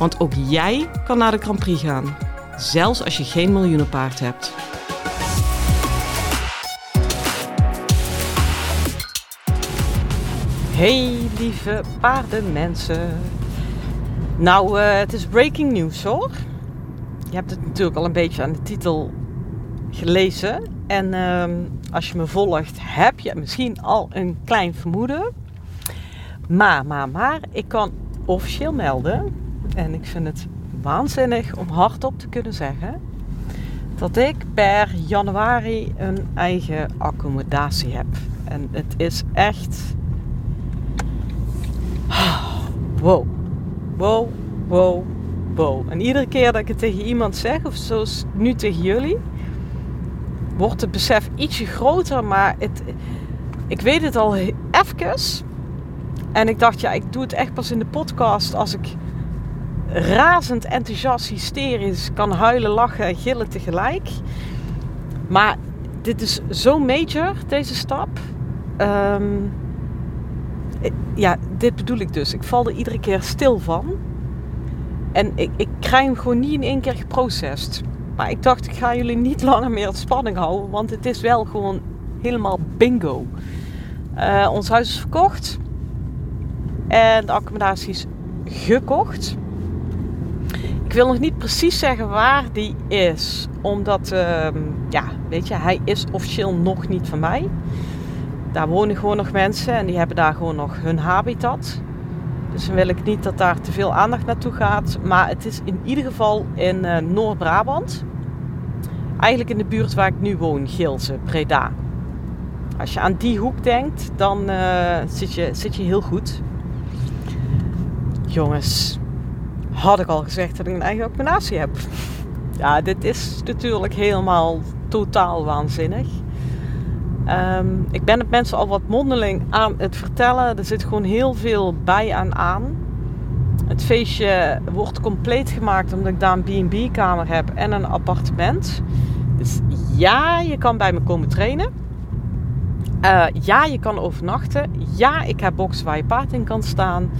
Want ook jij kan naar de Grand Prix gaan, zelfs als je geen miljoenenpaard hebt. Hey lieve paardenmensen. Nou, uh, het is breaking news hoor. Je hebt het natuurlijk al een beetje aan de titel gelezen. En uh, als je me volgt, heb je misschien al een klein vermoeden. Maar, maar, maar, ik kan officieel melden. En ik vind het waanzinnig om hardop te kunnen zeggen. Dat ik per januari een eigen accommodatie heb. En het is echt. Wow. Wow, wow, wow. En iedere keer dat ik het tegen iemand zeg, of zoals nu tegen jullie, wordt het besef ietsje groter. Maar het, ik weet het al even. En ik dacht, ja, ik doe het echt pas in de podcast als ik razend enthousiast, hysterisch kan huilen, lachen en gillen tegelijk. Maar dit is zo major, deze stap. Um, ja, dit bedoel ik dus. Ik val er iedere keer stil van. En ik, ik krijg hem gewoon niet in één keer geprocessed. Maar ik dacht, ik ga jullie niet langer meer het spanning houden. Want het is wel gewoon helemaal bingo. Uh, ons huis is verkocht. En de accommodatie is gekocht. Ik wil nog niet precies zeggen waar die is. Omdat, uh, ja, weet je, hij is officieel nog niet van mij daar wonen gewoon nog mensen en die hebben daar gewoon nog hun habitat. Dus dan wil ik niet dat daar te veel aandacht naartoe gaat. Maar het is in ieder geval in uh, Noord-Brabant. Eigenlijk in de buurt waar ik nu woon, Geelse, Breda. Als je aan die hoek denkt, dan uh, zit, je, zit je heel goed. Jongens, had ik al gezegd dat ik een eigen accommodatie heb. Ja, dit is natuurlijk helemaal totaal waanzinnig. Um, ik ben het mensen al wat mondeling aan het vertellen. Er zit gewoon heel veel bij en aan. Het feestje wordt compleet gemaakt omdat ik daar een B&B-kamer heb en een appartement. Dus ja, je kan bij me komen trainen. Uh, ja, je kan overnachten. Ja, ik heb boxen waar je paard in kan staan.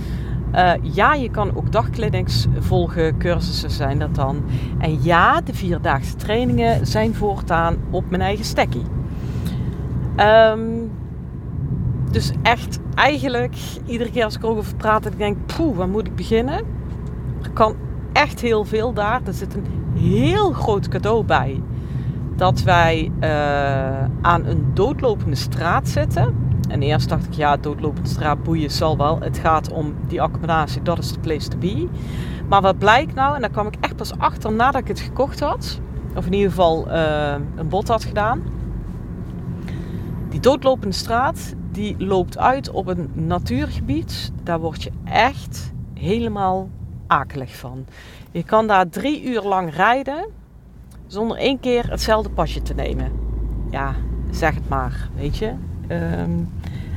Uh, ja, je kan ook dagclinics volgen, cursussen zijn dat dan. En ja, de vierdaagse trainingen zijn voortaan op mijn eigen stekkie. Um, dus echt, eigenlijk, iedere keer als ik erover praat, ik denk, poeh, waar moet ik beginnen? Er kan echt heel veel daar. Er zit een heel groot cadeau bij. Dat wij uh, aan een doodlopende straat zitten. En eerst dacht ik, ja, doodlopende straat boeien zal wel. Het gaat om die accommodatie, dat is de place to be. Maar wat blijkt nou, en daar kwam ik echt pas achter nadat ik het gekocht had. Of in ieder geval uh, een bod had gedaan die doodlopende straat, die loopt uit op een natuurgebied. Daar word je echt helemaal akelig van. Je kan daar drie uur lang rijden zonder één keer hetzelfde pasje te nemen. Ja, zeg het maar, weet je. Um,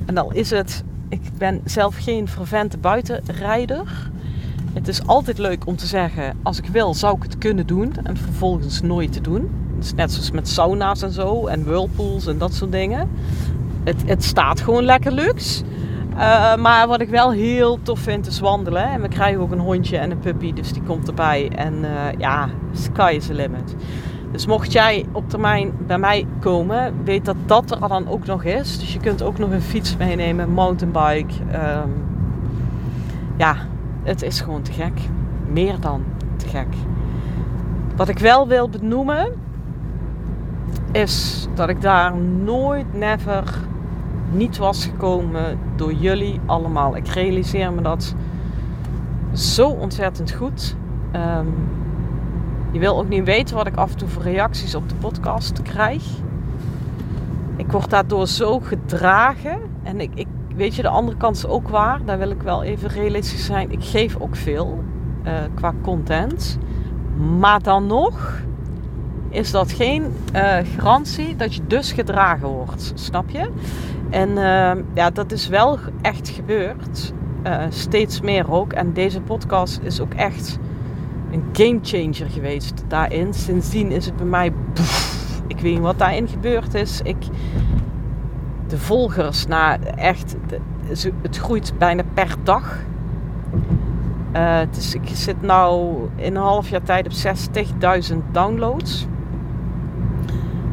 en dan is het, ik ben zelf geen vervente buitenrijder. Het is altijd leuk om te zeggen, als ik wil zou ik het kunnen doen en vervolgens nooit te doen net zoals met sauna's en zo en whirlpools en dat soort dingen. Het, het staat gewoon lekker luxe. Uh, maar wat ik wel heel tof vind is wandelen. En we krijgen ook een hondje en een puppy, dus die komt erbij. En uh, ja, sky is the limit. Dus mocht jij op termijn bij mij komen, weet dat dat er dan ook nog is. Dus je kunt ook nog een fiets meenemen, mountainbike. Um, ja, het is gewoon te gek. Meer dan te gek. Wat ik wel wil benoemen, is dat ik daar nooit, never niet was gekomen door jullie allemaal. Ik realiseer me dat zo ontzettend goed. Um, je wil ook niet weten wat ik af en toe voor reacties op de podcast krijg. Ik word daardoor zo gedragen. En ik, ik weet je, de andere kant is ook waar. Daar wil ik wel even realistisch zijn. Ik geef ook veel. eh, qua content. Maar dan nog is dat geen uh, garantie dat je dus gedragen wordt. Snap je? En uh, ja, dat is wel echt gebeurd. Uh, steeds meer ook. En deze podcast is ook echt een game changer geweest daarin. Sindsdien is het bij mij. ik weet niet wat daarin gebeurd is. Ik, de volgers, nou echt. Het groeit bijna per dag. Uh, ik zit nu in een half jaar tijd op 60.000 downloads.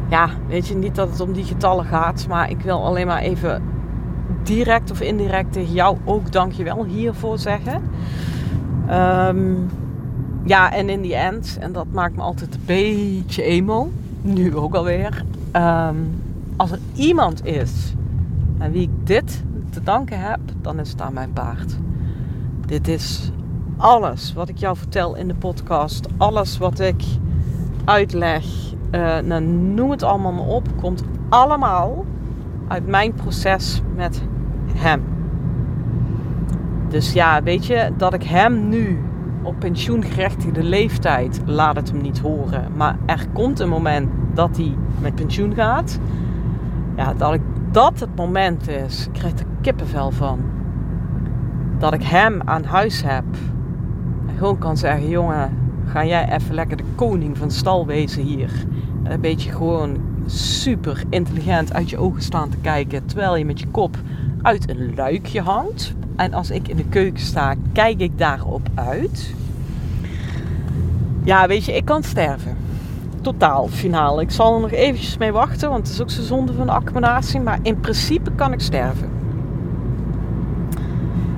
Ja, weet je niet dat het om die getallen gaat, maar ik wil alleen maar even direct of indirect tegen jou ook dankjewel hiervoor zeggen. Um, ja, en in die end, en dat maakt me altijd een beetje emo, nu ook alweer. Um, als er iemand is aan wie ik dit te danken heb, dan is het aan mijn paard. Dit is alles wat ik jou vertel in de podcast, alles wat ik uitleg, uh, nou, noem het allemaal maar op, komt allemaal uit mijn proces met hem. Dus ja, weet je, dat ik hem nu op pensioengerechtigde leeftijd laat het hem niet horen. Maar er komt een moment dat hij met pensioen gaat. Ja, dat dat het moment is, ik krijg er kippenvel van. Dat ik hem aan huis heb. En gewoon kan zeggen, jongen, ga jij even lekker de koning van stal wezen hier. En een beetje gewoon super intelligent uit je ogen staan te kijken. Terwijl je met je kop uit een luikje hangt. En als ik in de keuken sta, kijk ik daarop uit. Ja, weet je, ik kan sterven. Totaal, finaal. Ik zal er nog eventjes mee wachten, want het is ook zo zonde van accommodatie. Maar in principe kan ik sterven.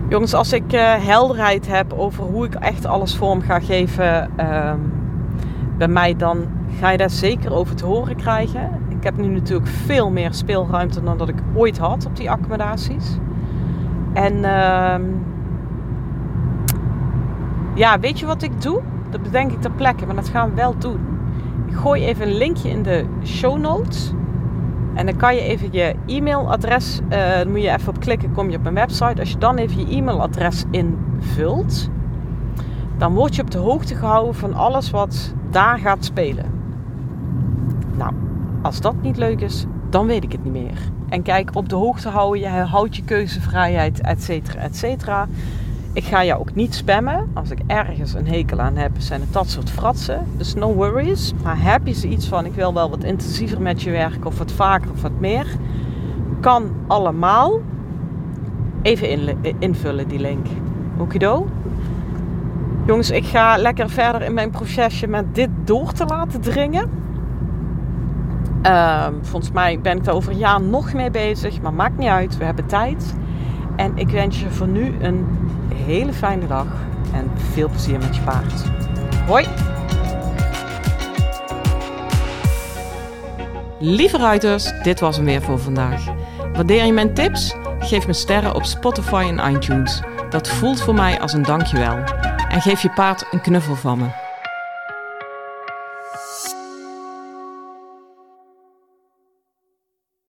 Jongens, als ik uh, helderheid heb over hoe ik echt alles vorm ga geven uh, bij mij, dan ga je daar zeker over te horen krijgen. Ik heb nu natuurlijk veel meer speelruimte dan dat ik ooit had op die accommodaties. En uh, ja, weet je wat ik doe? Dat bedenk ik ter plekke, maar dat gaan we wel doen. Ik gooi even een linkje in de show notes. En dan kan je even je e-mailadres, dan moet je even op klikken, kom je op mijn website. Als je dan even je e-mailadres invult, dan word je op de hoogte gehouden van alles wat daar gaat spelen. Nou, als dat niet leuk is, dan weet ik het niet meer. En kijk, op de hoogte houden, je houdt je keuzevrijheid, et cetera, et cetera. Ik ga jou ook niet spammen. Als ik ergens een hekel aan heb, zijn het dat soort fratsen. Dus no worries. Maar heb je zoiets van, ik wil wel wat intensiever met je werken, of wat vaker of wat meer. Kan allemaal. Even invullen die link. Okido. Jongens, ik ga lekker verder in mijn procesje met dit door te laten dringen. Ehm, volgens mij ben ik daar over een jaar nog mee bezig, maar maakt niet uit, we hebben tijd. En ik wens je voor nu een hele fijne dag en veel plezier met je paard. Hoi! Lieve ruiters, dit was hem weer voor vandaag. Waardeer je mijn tips? Geef me sterren op Spotify en iTunes. Dat voelt voor mij als een dankjewel. En geef je paard een knuffel van me.